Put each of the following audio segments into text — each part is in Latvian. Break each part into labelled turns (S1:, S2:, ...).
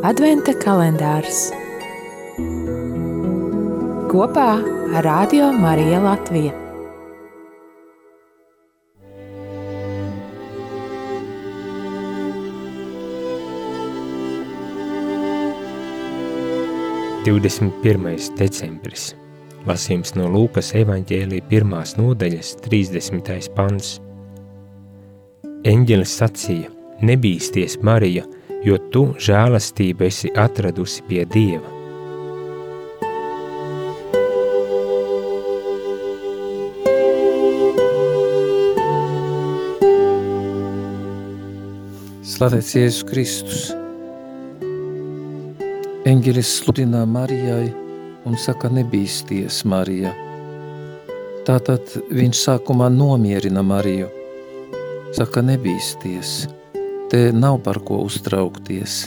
S1: Adventa kalendārs kopā ar Radio Mariju Latviju.
S2: Divdesmit pirmais decembris. Lasījums no Lūkas evaņģēlī pirmās nodaļas 30. pants. Eņģelis sacīja, nebīsties Marija, jo tu žēlastību esi atradusi pie Dieva.
S3: Slavēts Jēzus Kristus! Eņģelis sludinā Marijai un saka, nebīsties, Marija. Tātad viņš sākumā nomierina Mariju. Saka, nebīsties, te nav par ko uztraukties.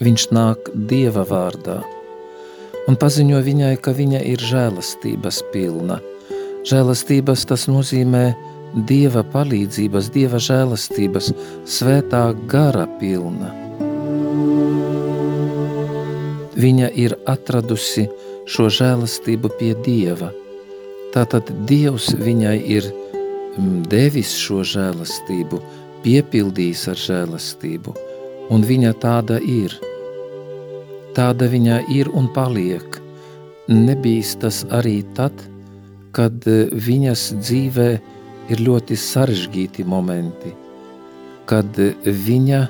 S3: Viņš nāk Dieva vārdā un paziņo viņai, ka viņa ir žēlastības pilna. Žēlastības tas nozīmē Dieva palīdzības, Dieva žēlastības, svētā gara pilna. Viņa ir atradusi šo žēlastību pie Dieva. Tātad Dievs viņai ir mm, devis šo žēlastību, piepildījis ar žēlastību, un viņa tāda ir. Tāda viņa ir un paliek. Nebīs tas arī tad, kad e, viņas dzīvē ir ļoti sarežģīti momenti, kad e, viņa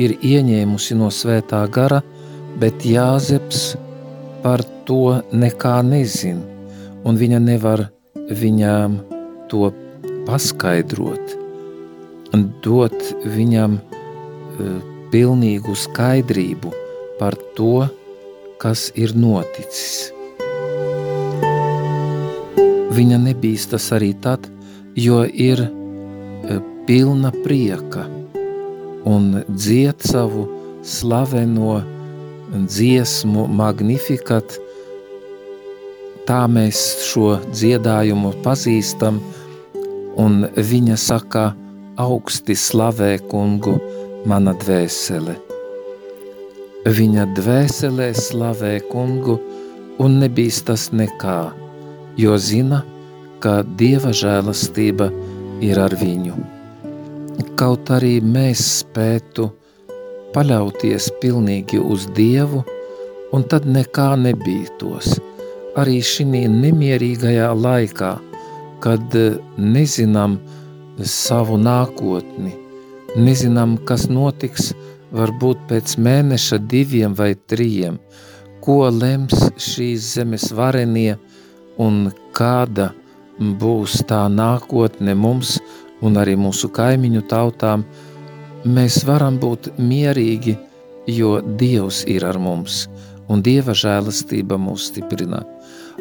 S3: ir ieņēmusi no svētā gara, bet Jāzeps par to nekā nezina, un viņa nevar viņām to paskaidrot, dot viņam uh, pilnīgu skaidrību par to, kas ir noticis. Viņa nebīstas arī tad, jo ir uh, pilna prieka un dzied savu slaveno dziesmu Magnificat. Tā mēs šo dziedājumu pazīstam, un viņa saka, augsti slavē kungu mana dvēsele. Viņa dvēselē slavē kungu un nebīstas nekā, jo zina, ka Dieva žēlastība ir ar viņu. Kaut arī mēs spētu paļauties pilnīgi uz Dievu, un tad nekā nebītos. Arī šī nemierīgajā laikā, kad nezinām savu nākotni, nezinām, kas notiks varbūt pēc mēneša diviem vai trijiem, ko lems šīs zemes varenie un kāda būs tā nākotne mums un arī mūsu kaimiņu tautām, mēs varam būt mierīgi, jo Dievs ir ar mums un Dieva žēlastība mūs stiprina,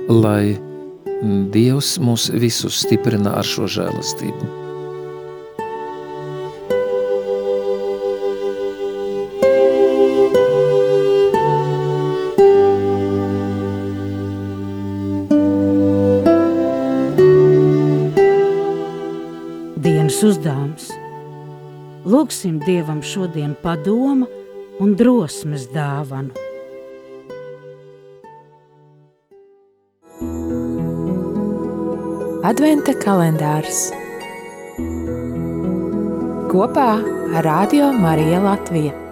S3: lai Dievs mūs visus stiprina ar šo žēlastību.
S4: Dienas uzdevums Lūksim Dievam šodien padoma un drosmes dāvanu.
S1: Adventa kalendārs kopā ar Radio Mariju Latviju.